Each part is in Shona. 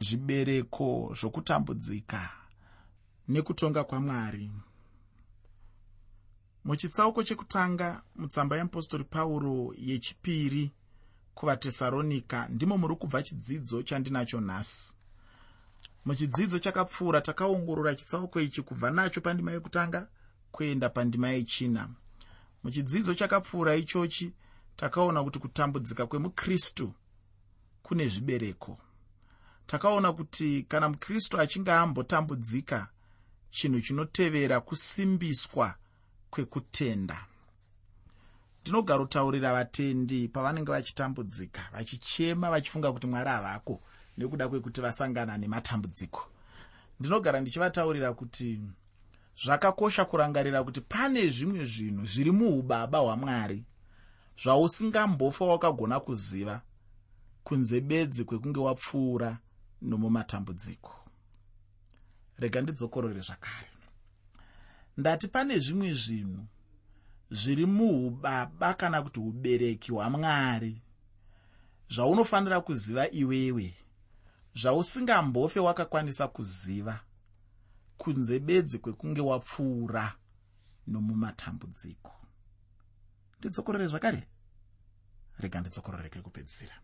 zvibereko zvokutambudzika nekutonga kwamwari. Muchitsauko chekutanga mutsamba yeapostori pauro yechipiri kuvatesaronika ndimo muri kubva chidzidzo chandinacho nhasi. Muchidzidzo chakapfuura takaongorora chitsauko ichi kubva nacho pandima yekutanga kuenda pandima yechina. Muchidzidzo chakapfuura ichochi takaona kuti kutambudzika kwemukristu kune zvibereko takaona kuti kana mukristu achinge ambotambudzika chinhu chinotevera kusimbiswa kwekutenda. Ndinogarotaurira vatendi pavanenge vachitambudzika vachichema vachifunga kuti mwari havako nekuda kwekuti vasangana nematambudziko. Ndinogara ndichivataurira kuti zvakakosha kurangarira kuti pane zvimwe zvinhu zviri muubaba hwamwari zvausingambofa wakagona kuziva kunze bedzi kwekunge wapfuura nomumatambudziko. Rega ndidzokorore zvakare. Ndati pane zvimwe zvinhu zviri muubaba kana kuti ubereki hwamwari zvaunofanira kuziva iwewe zvausingambofe wakakwanisa kuziva kunze bedzi kwekunge wapfuura nomumatambudziko. Ndidzokorore zvakare? Rega ndidzokororeke kupedzisira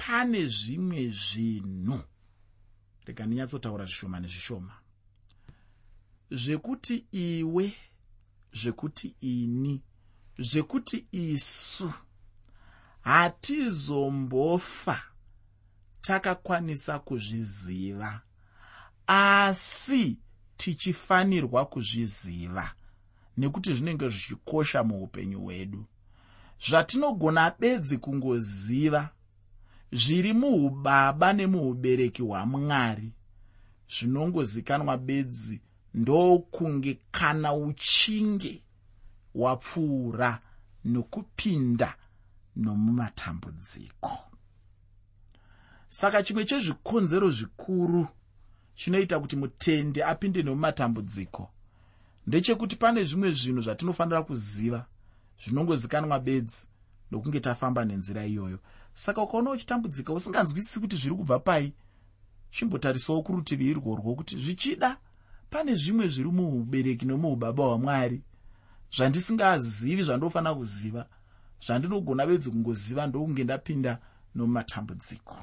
pane zvimwe zvinhu. Rega ndinyatsotaura zvishoma nezvishoma. Zvekuti iwe zvekuti ini zvekuti isu hatizombofa takakwanisa kuzviziva asi tichifanirwa kuzviziva nekuti zvinenge zvichikosha muupenyu hwedu. Zvatinogona bedzi kungoziva zviri muubaba nemuubereki hwamwari. Zvinongozikanwa bedzi ndokunge kana uchinge wapfuura nokupinda nomumatambudziko. Saka chimwe chezvikonzero zvikuru chinoita kuti mutendi apinde nemumatambudziko ndechekuti pane zvimwe zvinhu zvatinofanira kuziva zvinongozikanwa bedzi nokunge tafamba nenzira iyoyo saka ukaona uchitambudzika usinganzwisisi kuti zviri kubva pai chimbotarisawo kurutivi irworwo kuti zvichida. Pane zvimwe zviri muubereki nomuubaba hwamwari zvandisingazivi zvandofanira kuziva. Zvandinogona bedzi kungoziva ndokunge ndapinda nomumatambudziko.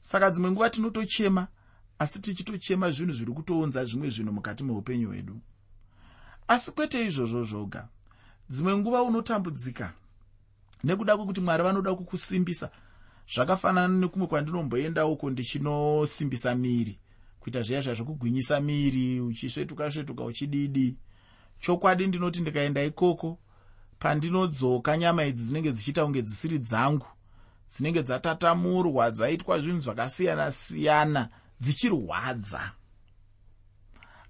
Saka dzimwe nguva tinotochema asi tichitochema zvinhu zviri kutounza zvimwe zvinhu mukati meupenyu hwedu. Asi kwete izvozvo zvoga. Dzimwe nguva unotambudzika nekuda kwekuti mwari vanoda kukusimbisa zvakafanana nekumwe kwandinomboenda uko ndichinosimbisa miri kuita zviya zviya zvokugwinyisa miri uchisvetuka svetuka uchididi. Chokwadi ndinoti ndikaenda ikoko pandinodzoka nyama idzi dzinenge dzichiita kunge dzisiri dzangu dzinenge dzatatamurwa dzaitwa zvinhu zvakasiyana-siyana dzichirwadza.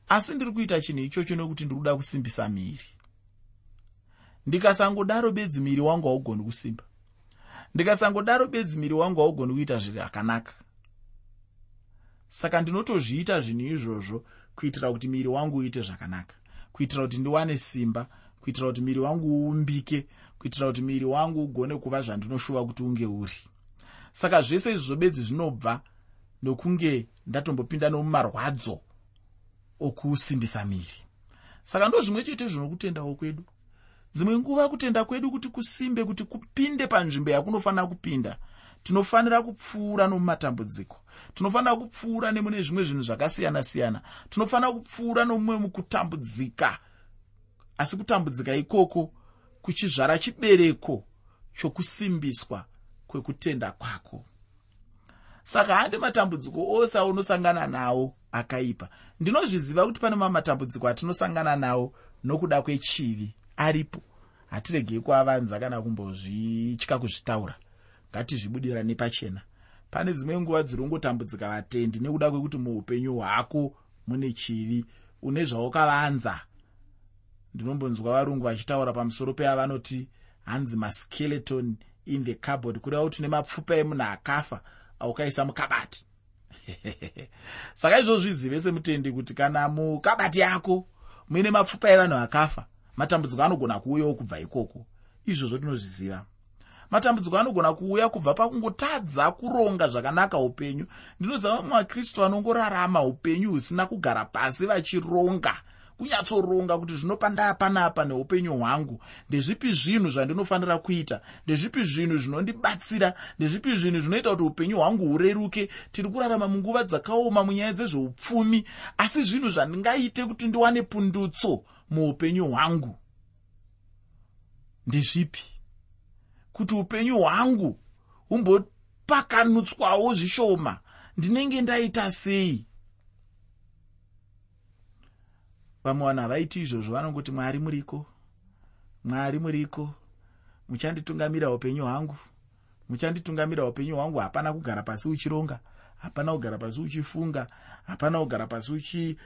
Asi ndiri kuita chinhu ichocho nekuti ndiri kuda kusimbisa miri ndikasangodaro bedzi miri wangu haugoni kusimba. Ndikasangodaro bedzi miri wangu haugoni kuita zviri akanaka. Saka ndinotozviita zvinhu izvozvo kuitira kuti miri wangu uite zvakanaka. Kuitira kuti ndiwane simba kuitira kuti miri wangu uumbike kuitira kuti miri wangu ugone kuva zvandinoshuva kuti unge uri. Saka zvese izvozvo bedzi zvinobva nokunge ndatombopinda nomumarwadzo okusimbisa miri. Saka ndo zvimwe chete zvinokutendawo kwedu dzimwe nguva kutenda kwedu kuti kusimbe kuti kupinde panzvimbo yakunofanira kupinda tinofanira kupfuura nomumatambudziko. Tinofanira kupfuura nemune zvimwe zvinhu zvakasiyana-siyana. Tinofanira kupfuura nomumwe mukutambudzika. Asi kutambudzika ikoko kuchizvara chibereko chokusimbiswa kwekutenda kwako. Saka hande matambudziko ose aunosangana nawo akaipa. Ndinozviziva kuti pane mamwe matambudziko atinosangana nawo nokuda kwechivi aripo. Hatiregei kuavanza kana kumbozvitya kuzvitaura. Ngatizvibudirani pachena pane dzimwe nguva dzirongotambudzika vatendi nekuda kwekuti muupenyu hwako mune chivi une zvaukavanza. Ndinombonzwa varungu vachitaura pamusoro peavanoti hanzi maskeleton in the carbord kureva kuti une mapfupa emunhu akafa aukaisa mukabati. Saka izvo zvizive semutendi kuti kana mukabati yako muine mapfupa evanhu vakafa matambudziko anogona kuuyawo kubva ikoko. Izvozvo tinozviziva. Matambudziko anogona kuuya kubva pakungotadza kuronga zvakanaka upenyu. Ndinoziva vamwe vakristu vanongorarama upenyu husina kugara pasi vachironga kunyatsoronga kuti zvinopa ndaapanapa neupenyu hwangu. Ndezvipi zvinhu zvandinofanira kuita? Ndezvipi zvinhu zvinondibatsira? Ndezvipi zvinhu zvinoita kuti upenyu hwangu hureruke? Tiri kurarama munguva dzakaoma munyaya dzezveupfumi asi zvinhu zvandingaite kuti ndiwane pundutso muupenyu hwangu? Ndezvipi kuti upenyu hwangu humbopakanutswawo zvishoma ndinenge ndaita sei? Vamwe vanhu havaiti izvozvo vanongoti mwari muriko mwari muriko muchanditungamira upenyu hwangu muchanditungamira upenyu hwangu. Hapana kugara pasi uchironga hapana kugara pasi uchifunga hapana kugara pasi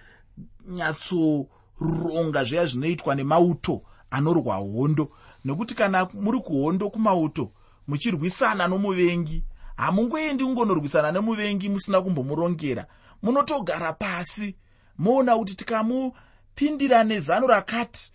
uchinyatsoronga zviya zvinoitwa nemauto anorwa hondo. Nekuti kana muri kuhondo kumauto muchirwisana nomuvengi. Hamungoendi kungonorwisana nemuvengi musina kumbomurongera. Munotogara pasi moona kuti tikamupindira nezano rakati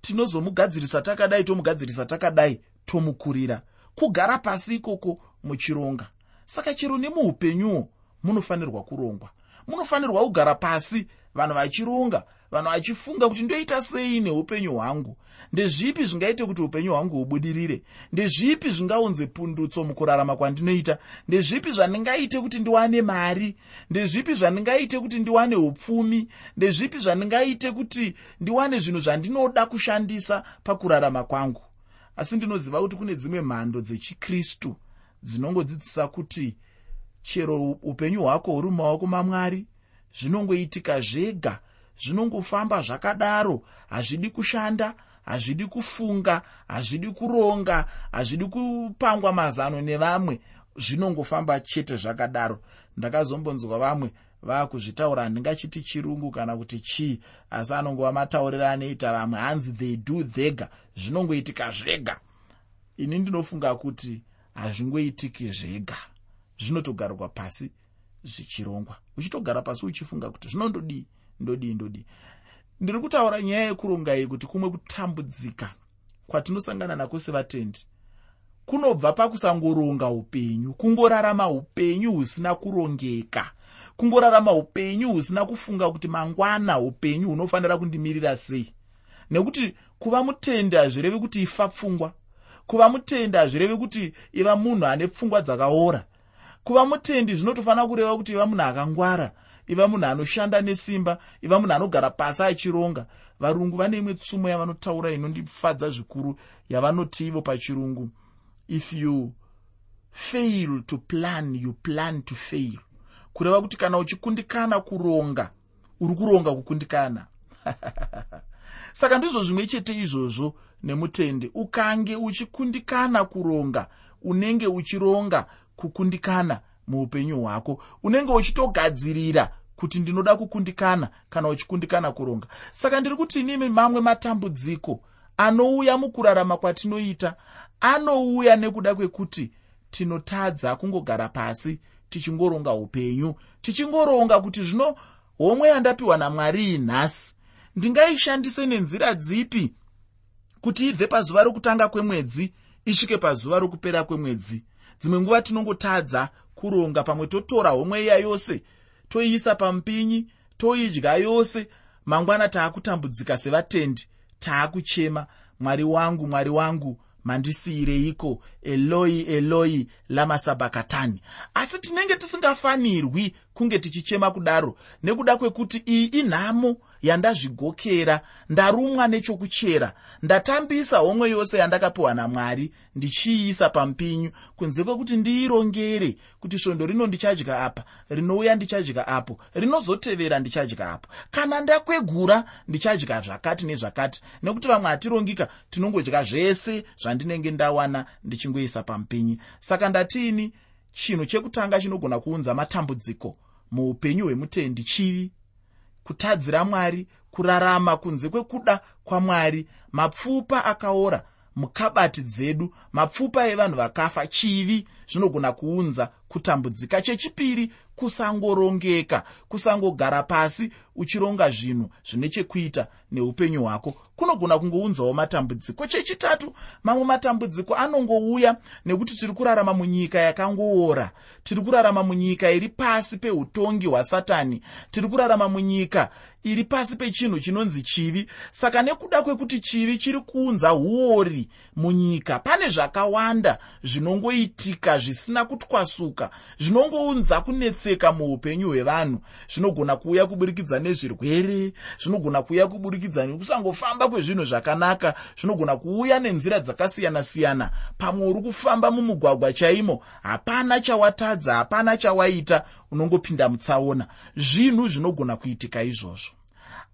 tinozomugadzirisa takadai tomugadzirisa takadai tomukurira. Kugara pasi ikoko muchironga. Saka chero nemuupenyuwo munofanirwa kurongwa. Munofanirwa kugara pasi vanhu vachironga vanhu vachifunga kuti ndoita sei neupenyu hwangu? Ndezvipi zvingaite kuti upenyu hwangu hubudirire? Ndezvipi zvingaunze pundutso mukurarama kwandinoita? Ndezvipi zvandingaite kuti ndiwane mari? Ndezvipi zvandingaite kuti ndiwane upfumi? Ndezvipi zvandingaite kuti ndiwane zvinhu zvandinoda kushandisa pakurarama kwangu? Asi ndinoziva kuti kune dzimwe mhando dzechikristu dzinongodzidzisa kuti chero upenyu hwako huri mumaoko mamwari zvinongoitika zvega zvinongofamba zvakadaro. Hazvidi kushanda hazvidi kufunga hazvidi kuronga hazvidi kupangwa mazano nevamwe. Zvinongofamba chete zvakadaro. Ndakazombonzwa vamwe vaakuzvitaura handingachiti chirungu kana kuti chii? Asi anongova matauriro anoita vamwe hanzi they do thega. Zvinongoitika zvega. Ini ndinofunga kuti hazvingoitiki zvega. Zvinotogarwa pasi zvichirongwa. Uchitogara pasi uchifunga kuti zvinondodii ndodii ndodii ndiri kutaura nyaya yekuronga iyi kuti kumwe kutambudzika kwatinosangana nako sevatendi kunobva pakusangoronga upenyu kungorarama upenyu husina kurongeka kungorarama upenyu husina kufunga kuti mangwana upenyu hunofanira kundimirira sei. Nekuti kuva mutendi hazvirevi kuti ifa pfungwa kuva mutendi hazvirevi kuti iva munhu ane pfungwa dzakaora kuva mutendi zvinotofanira kureva kuti iva munhu akangwara iva munhu anoshanda nesimba iva munhu anogara pasi achironga. Varungu vane imwe tsumo yavanotaura inondifadza zvikuru yavanoti ivo pachirungu. If you fail to plan you plan to fail. Kureva kuti kana uchikundikana kuronga uri kuronga kukundikana. Saka ndizvo zvimwe chete izvozvo nemutendi ukange uchikundikana kuronga unenge uchironga kukundikana muupenyu hwako unenge uchitogadzirira kuti ndinoda kukundikana kana uchikundikana kuronga. Saka ndiri kuti inimi mamwe matambudziko anouya mukurarama kwatinoita anouya nekuda kwekuti tinotadza kungogara pasi tichingoronga upenyu tichingoronga kuti zvino homwe yandapiwa namwari iyi nhasi ndingaishandise nenzira dzipi kuti ibve pazuva rokutanga kwemwedzi isvike pazuva rokupera kwemwedzi. Dzimwe nguva tinongotadza kuronga pamwe totora homwe iya yose toiisa pamupinyi toidya yose. Mangwana taakutambudzika sevatendi taakuchema mwari wangu mwari wangu mandisiyireiko? Eloi eloi lamasabhakatani asi tinenge tisingafanirwi kunge tichichema kudaro nekuda kwekuti iyi inhamo yandazvigokera ndarumwa nechokuchera. Ndatambisa homwe yose yandakapiwa namwari ndichiiisa pamupinyu kunze kwekuti ndiirongere kuti svondo rino ndichadya apa rinouya ndichadya apo rinozotevera ndichadya apo. Kana ndakwegura ndichadya zvakati nezvakati nekuti vamwe hatirongika tinongodya zvese zvandinenge ndawana ndichingoisa pamupinyi saka ndatiini chinhu chekutanga chinogona kuunza matambudziko muupenyu hwemutendi chivi kutadzira mwari kurarama kunze kwekuda kwamwari mapfupa akaora mukabati dzedu mapfupa evanhu vakafa chivi zvinogona kuunza kutambudzika chechipiri kusangorongeka kusangogara pasi uchironga zvinhu zvine chekuita neupenyu hwako. Kunogona kungounzawo matambudziko. Chechitatu mamwe matambudziko anongouya nekuti tiri kurarama munyika yakangoora. Tiri kurarama munyika iri pasi peutongi hwasatani. Tiri kurarama munyika iri pasi pechinhu chinonzi chivi. Saka nekuda kwekuti chivi chiri kuunza uori munyika pane zvakawanda zvinongoitika zvisina kutwasuka zvinongounza kunetseka muupenyu hwevanhu zvinogona kuuya kuburikidza nezvirwere zvinogona kuuya kuburikidza nekusangofamba kwezvinhu zvakanaka zvinogona kuuya nenzira dzakasiyana-siyana. Pamwe uri kufamba mumugwagwa chaimo hapana chawatadza hapana chawaita unongopinda mutsaona. Zvinhu zvinogona kuitika izvozvo.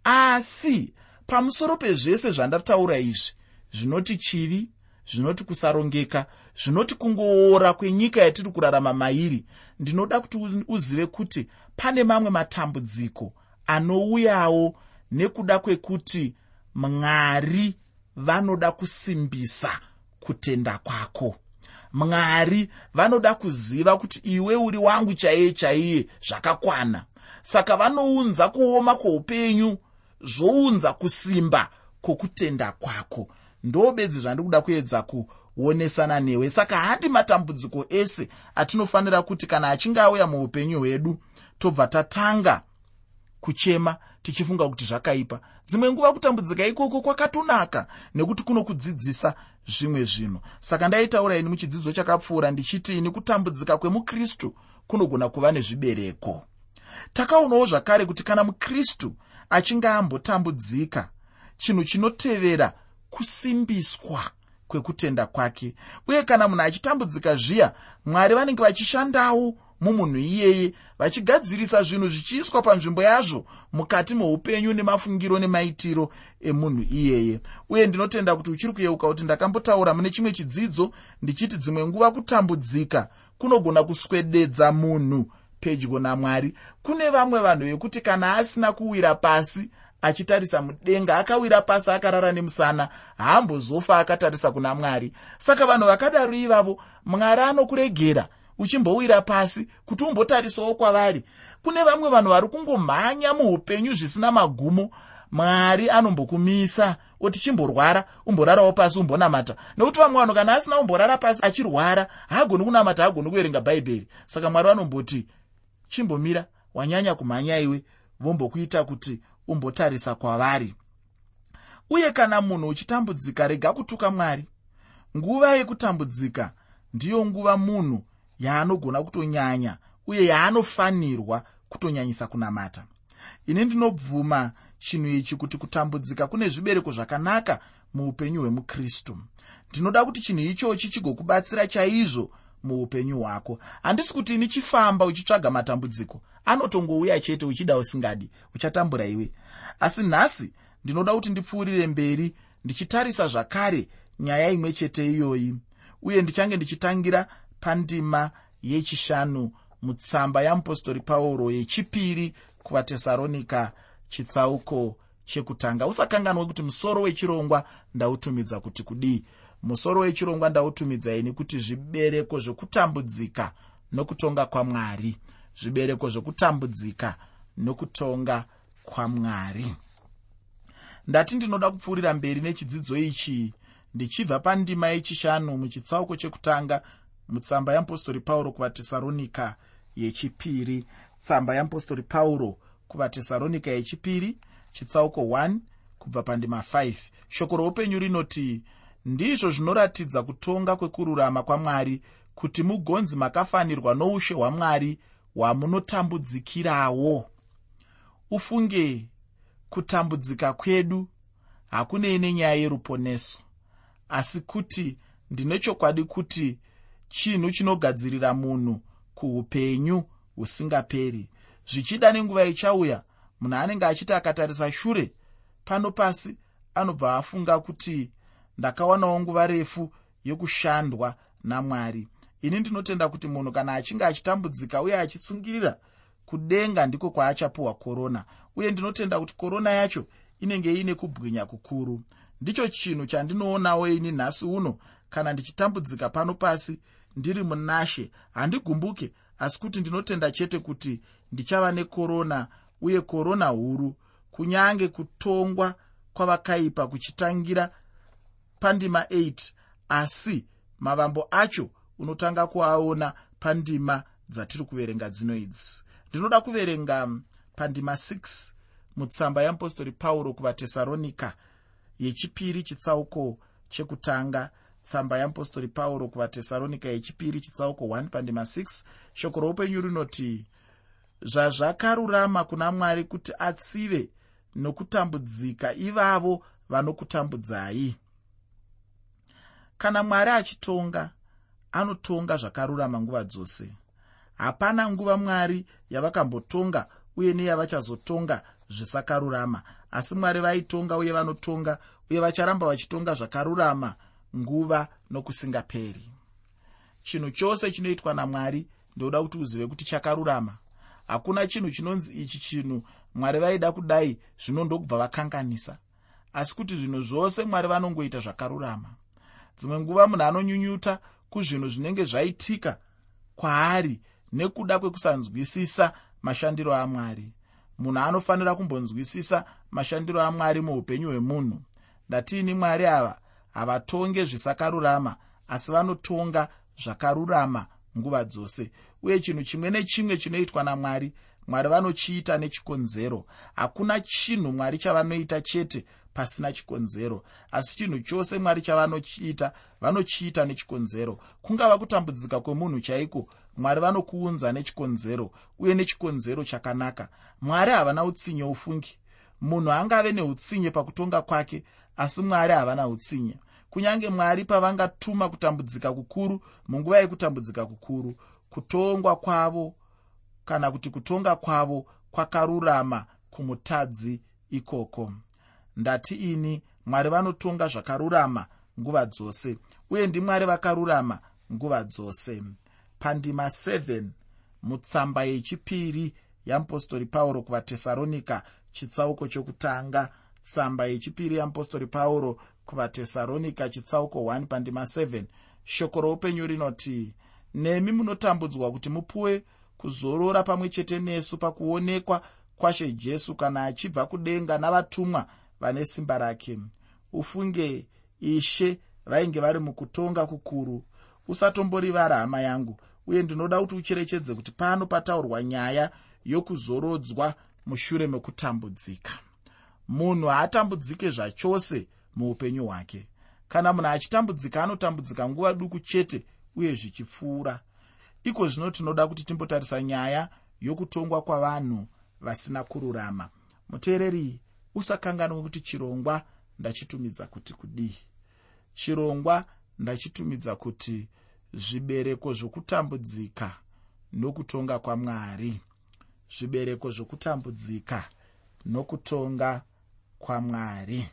Asi pamusoro pezvese zvandataura izvi zvinoti chivi zvinoti kusarongeka zvinoti kungoora kwenyika yatiri kurarama mairi ndinoda kuti uzive kuti pane mamwe matambudziko anouyawo nekuda kwekuti mwari vanoda kusimbisa kutenda kwako. Mwari vanoda kuziva kuti iwe uri wangu chaiye chaiye zvakakwana. Saka vanounza kuoma kwoupenyu zvounza kusimba kwokutenda kwako. Ndo bedzi zvandiri kuda kuedza kuonesana newe. Saka handi matambudziko ese atinofanira kuti kana achinge auya muupenyu hwedu tobva tatanga kuchema tichifunga kuti zvakaipa. Dzimwe nguva kutambudzika ikoko kwakatonaka nekuti kunokudzidzisa zvimwe zvinhu. Saka ndaitaura ini muchidzidzo chakapfuura ndichiti ini kutambudzika kwemukristu kunogona kuva nezvibereko. Takaonawo zvakare kuti kana mukristu achinge ambotambudzika chinhu chinotevera kusimbiswa kwekutenda kwake. Uye kana munhu achitambudzika zviya mwari vanenge vachishandawo mumunhu iyeye vachigadzirisa zvinhu zvichiiswa panzvimbo yazvo mukati meupenyu nemafungiro nemaitiro emunhu iyeye. Uye ndinotenda kuti uchiri kuyeuka kuti ndakambotaura mune chimwe chidzidzo ndichiti dzimwe nguva kutambudzika kunogona kuswededza munhu pedyo namwari. Kune vamwe vanhu vekuti kana asina kuwira pasi achitarisa mudenga akawira pasi akarara nemusana haambozofa akatarisa kuna mwari. Saka vanhu vakadaro ivavo mwari anokuregera uchimbowira pasi kuti umbotarisawo kwavari. Kune vamwe vanhu vari kungomhanya muupenyu zvisina magumo. Mwari anombokumisa oti chimborwara umborarawo pasi umbonamata. Nekuti vamwe vanhu kana asina umborara pasi achirwara haagoni kunamata haagoni kuverenga bhaibheri. Saka mwari vanomboti chimbomira wanyanya kumhanya iwe vombokuita kuti umbotarisa kwavari. Uye kana munhu uchitambudzika rega kutuka mwari. Nguva yekutambudzika ndiyo nguva munhu yaanogona kutonyanya uye yaanofanirwa kutonyanyisa kunamata. Ini ndinobvuma chinhu ichi kuti kutambudzika kune zvibereko zvakanaka muupenyu hwemukristu. Ndinoda kuti chinhu ichochi chigokubatsira chaizvo muupenyu hwako. Handisi kuti ini chifamba uchitsvaga matambudziko anotongouya chete uchida usingadi uchatambura iwe. Asi nhasi ndinoda kuti ndipfuurire mberi ndichitarisa zvakare nyaya imwe chete iyoyi uye ndichange ndichitangira pandima yechishanu mutsamba yamupostori pauro yechipiri kuvatesaronika chitsauko chekutanga. Usakanganwe kuti musoro wechirongwa ndautumidza kuti kudii musoro wechirongwa ndautumidza ini kuti zvibereko zvekutambudzika nokutonga kwamwari zvibereko zvekutambudzika nokutonga kwamwari. Ndati ndinoda kupfuurira mberi nechidzidzo ichi ndichibva pandima yechishanu muchitsauko chekutanga mutsamba yamupostori pauro kuvatesaronika yechipiri. Tsamba yamupostori pauro kuvatesaronika yechipiri chitsauko 1 kubva pandima 5 shoko roupenyu rinoti ndizvo zvinoratidza kutonga kwekururama kwamwari kuti mugonzi makafanirwa noushe hwamwari hwamunotambudzikirawo ufunge kutambudzika kwedu hakunei nenyaya yeruponeso asi kuti ndine chokwadi kuti chinhu chinogadzirira munhu kuupenyu husingaperi. Zvichida nenguva ichauya munhu anenge achiti akatarisa shure pano pasi anobva afunga kuti ndakawanawo nguva refu yekushandwa namwari ini ndinotenda kuti munhu kana achinge achitambudzika uye achitsungirira kudenga ndiko kwaachapiwa korona uye ndinotenda kuti korona yacho inenge iine kubwinya kukuru. Ndicho chinhu chandinoonawo ini nhasi uno kana ndichitambudzika pano pasi ndiri munashe. Handigumbuke asi kuti ndinotenda chete kuti ndichava nekorona uye korona huru kunyange kutongwa kwavakaipa kuchitangira pandima 8 asi mavambo acho unotanga kuaona pandima dzatiri kuverenga dzino idzi. Ndinoda kuverenga pandima 6 mutsamba yeapostori pauro kuvatesaronika yechipiri chitsauko chekutanga. Tsamba yeapostori pauro kuvatesaronika yechipiri chitsauko 1 pandima 6 shoko roupenyu rinoti zvazvakarurama kuna mwari kuti atsive nokutambudzika ivavo vanokutambudzai. Kana mwari achitonga anotonga zvakarurama nguva dzose. Hapana nguva mwari yavakambotonga uye neyavachazotonga zvisakarurama. Asi mwari vaitonga uye vanotonga uye vacharamba vachitonga zvakarurama nguva nokusingaperi. Chinhu chose chinoitwa namwari ndoda kuti uzive kuti chakarurama. Hakuna chinhu chinonzi ichi chinhu mwari vaida kudai zvino ndokubva vakanganisa. Asi kuti zvinhu zvose mwari vanongoita zvakarurama. Dzimwe nguva munhu anonyunyuta kuzvinhu zvinenge zvaitika kwaari nekuda kwekusanzwisisa mashandiro amwari. Munhu anofanira kumbonzwisisa mashandiro amwari muupenyu hwemunhu. Ndatiini mwari ava? Havatonge zvisakarurama asi vanotonga zvakarurama nguva dzose. Uye chinhu chimwe nechimwe chinoitwa namwari mwari vanochiita nechikonzero. Hakuna chinhu mwari chavanoita chete pasina chikonzero. Asi chinhu chose mwari chavanochiita vanochiita nechikonzero. Kungava kutambudzika kwemunhu chaiko? Mwari vanokuunza nechikonzero uye nechikonzero chakanaka. Mwari havana utsinye ufungi. Munhu angave neutsinye pakutonga kwake asi mwari havana utsinye. Kunyange mwari pavangatuma kutambudzika kukuru munguva yekutambudzika kukuru kutongwa kwavo kana kuti kutonga kwavo kwakarurama kumutadzi ikoko ndati ini mwari vanotonga zvakarurama nguva dzose uye ndimwari vakarurama nguva dzose. Pandima 7 mutsamba yechipiri yeapostori pauro kuvatesaronika chitsauko chokutanga. Tsamba yechipiri yeapostori pauro kuvatesaronika chitsauko 1 pandima 7 shoko roupenyu rinoti nemi munotambudzwa kuti mupuwe kuzorora pamwe chete nesu pakuonekwa kwashe jesu kana achibva kudenga navatumwa vane simba rake. Ufunge ishe vainge vari mukutonga kukuru. Usatomborivara hama yangu uye ndinoda kuti ucherechedze kuti pano pataurwa nyaya yokuzorodzwa mushure mekutambudzika munhu haatambudzike zvachose muupenyu hwake. Kana munhu achitambudzika anotambudzika nguva duku chete uye zvichipfuura. Iko zvino tinoda kuti timbotarisa nyaya yokutongwa kwavanhu vasina kururama. Muteereri usakanganwa kuti chirongwa ndachitumidza kuti kudii. Chirongwa ndachitumidza kuti zvibereko zvokutambudzika nokutonga kwamwari. Zvibereko zvokutambudzika nokutonga kwamwari.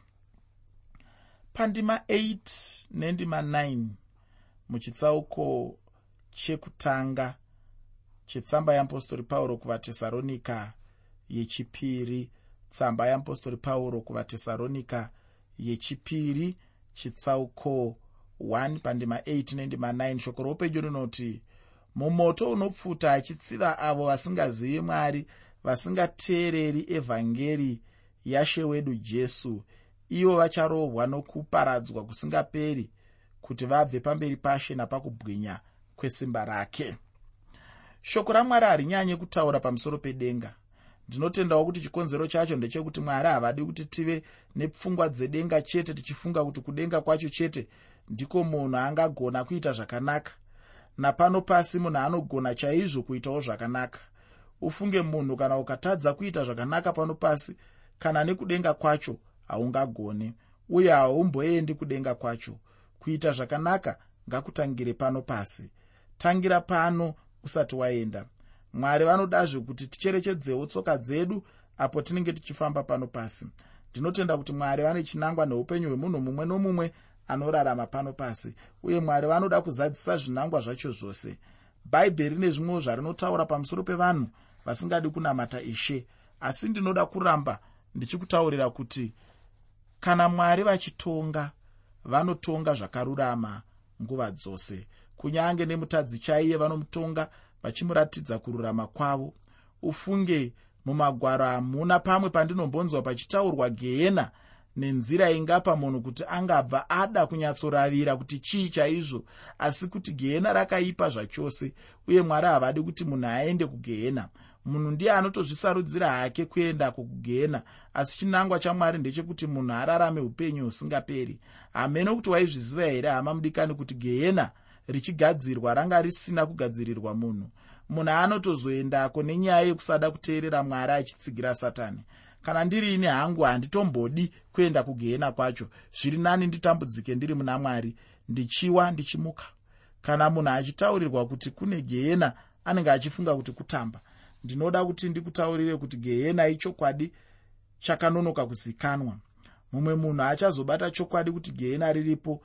Pandima 8 nendima 9 muchitsauko chekutanga chetsamba yeapostori pauro kuvatesaronika yechipiri tsamba yeapostori pauro kuvatesaronika yechipiri chitsauko 1 pandima 8 nendima 9 shoko roupenyu rinoti mumoto unopfuta achitsiva avo vasingazivi mwari vasingateereri evhangeri yashe wedu jesu. Ivo vacharohwa nokuparadzwa kusingaperi kuti vabve pamberi pashe napakubwinya kwesimba rake. Shoko ramwari harinyanyi kutaura pamusoro pedenga ndinotendawo kuti chikonzero chacho ndechekuti mwari havadi kuti tive nepfungwa dzedenga chete tichifunga kuti kudenga kwacho chete ndiko munhu angagona kuita zvakanaka. Napano pasi munhu anogona chaizvo kuitawo zvakanaka. Ufunge munhu kana ukatadza kuita zvakanaka pano pasi kana nekudenga kwacho haungagone uye haumboendi kudenga kwacho. Kuita zvakanaka ngakutangire pano pasi. Tangira pano usati waenda mwari vanodazve kuti ticherechedzewo tsoka dzedu apo tinenge tichifamba pano pasi. Ndinotenda kuti mwari vane chinangwa neupenyu hwemunhu mumwe nomumwe anorarama pano pasi uye mwari vanoda kuzadzisa zvinangwa zvacho zvose. Bhaibheri nezvimwewo zvarinotaura pamusoro pevanhu vasingadi kunamata ishe. Asi ndinoda kuramba ndichikutaurira kuti kana mwari vachitonga vanotonga zvakarurama nguva dzose. Kunyange nemutadzi chaiye vanomutonga vachimuratidza kururama kwavo. Ufunge mumagwaro hamuna pamwe pandinombonzwa pachitaurwa gehena nenzira ingapa munhu kuti angabva ada kunyatsoravira kuti chii chaizvo asi kuti gehena rakaipa zvachose uye mwari havadi kuti munhu aende kugehena. Munhu ndiye anotozvisarudzira hake kuendako kugehena asi chinangwa chamwari ndechekuti munhu ararame upenyu husingaperi. Hameno kuti waizviziva here hama mudikani kuti gehena richigadzirwa ranga risina kugadzirirwa munhu. Munhu anotozoendako nenyaya yekusada kuteerera mwari achitsigira satani. Kana ndiri ine hangu handitombodi kuenda kugehena kwacho. Zviri nani nditambudzike ndiri muna mwari ndichiwa ndichimuka. Kana munhu achitaurirwa kuti kune gehena anenge achifunga kuti kutamba. Ndinoda kuti ndikutaurire kuti gehena ichokwadi chakanonoka kuzikanwa. Mumwe munhu achazobata chokwadi kuti gehena riripo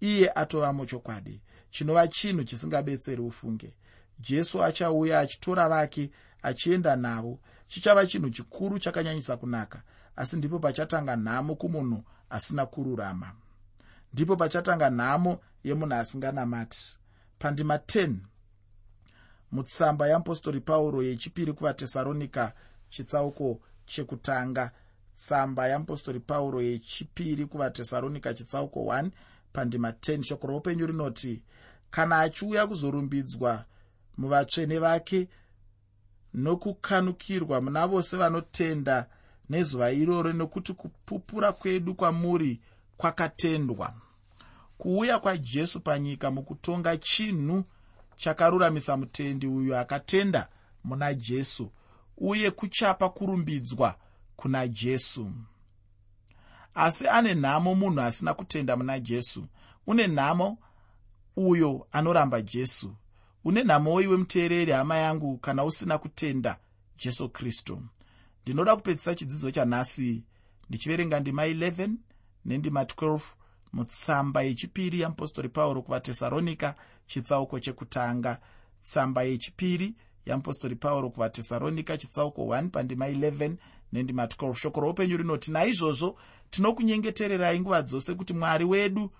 iye atovamo chokwadi chinova chinhu chisingabetseri ufunge. Jesu achauya achitora vake achienda navo. Chichava chinhu chikuru chakanyanyisa kunaka asi ndipo pachatanga nhamo kumunhu asina kururama. Ndipo pachatanga nhamo yemunhu asinganamati. Pandima 10 mutsamba yeapostori pauro yechipiri kuvatesaronika chitsauko chekutanga. Tsamba yeapostori pauro yechipiri kuvatesaronika chitsauko 1 pandima 10 shoko roupenyu rinoti kana achiuya kuzorumbidzwa muvatsvene vake nokukanukirwa muna vose vanotenda nezuva iroro nokuti kupupura kwedu kwamuri kwakatendwa. Kuuya kwajesu panyika mukutonga chinhu chakaruramisa mutendi uyo akatenda muna jesu uye kuchapa kurumbidzwa kuna jesu. Asi ane nhamo munhu asina kutenda muna jesu. Une nhamo uyo anoramba jesu. Une nhamowo iwe muteereri hama yangu kana usina kutenda jesu kristu. Ndinoda kupedzisa chidzidzo chanhasi. Ndichiverenga ndima 11 nendima 12 mutsamba yechipiri yeapostori pauro kuvatesaronika chitsauko chekutanga. Tsamba yechipiri yeapostori pauro kuvatesaronika chitsauko 1 pandima 11 nendima 12 shoko roupenyu rinoti naizvozvo tinokunyengetererai nguva dzose kuti mwari wedu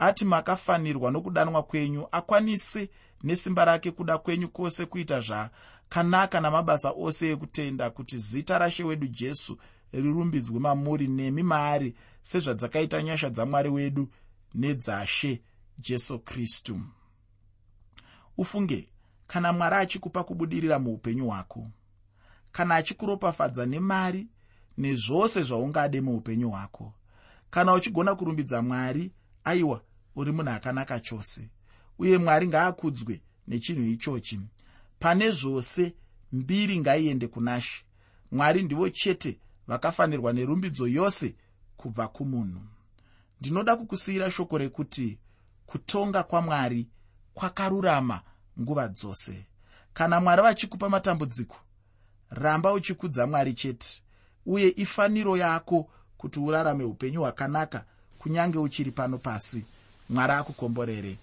ati makafanirwa nokudanwa kwenyu akwanise nesimba rake kuda kwenyu kwose kuita zvakanaka namabasa ose ekutenda kuti zita rashe wedu jesu rirumbidzwe mamuri nemi maari sezvadzakaita nyasha dzamwari wedu nedzashe jesu kristu. Ufunge kana mwari achikupa kubudirira muupenyu hwako kana achikuropafadza nemari nezvose zvaungade muupenyu hwako kana uchigona kurumbidza mwari aiwa uri munhu akanaka chose uye mwari ngaakudzwe nechinhu ichochi. Pane zvose mbiri ngaiende kunashe mwari ndivo chete vakafanirwa nerumbidzo yose kubva kumunhu. Ndinoda kukusiyira shoko rekuti kutonga kwamwari kwakarurama nguva dzose. Kana mwari vachikupa matambudziko ramba uchikudza mwari chete uye ifaniro yako kuti urarame upenyu hwakanaka kunyange uchiri pano pasi mwari akukomborere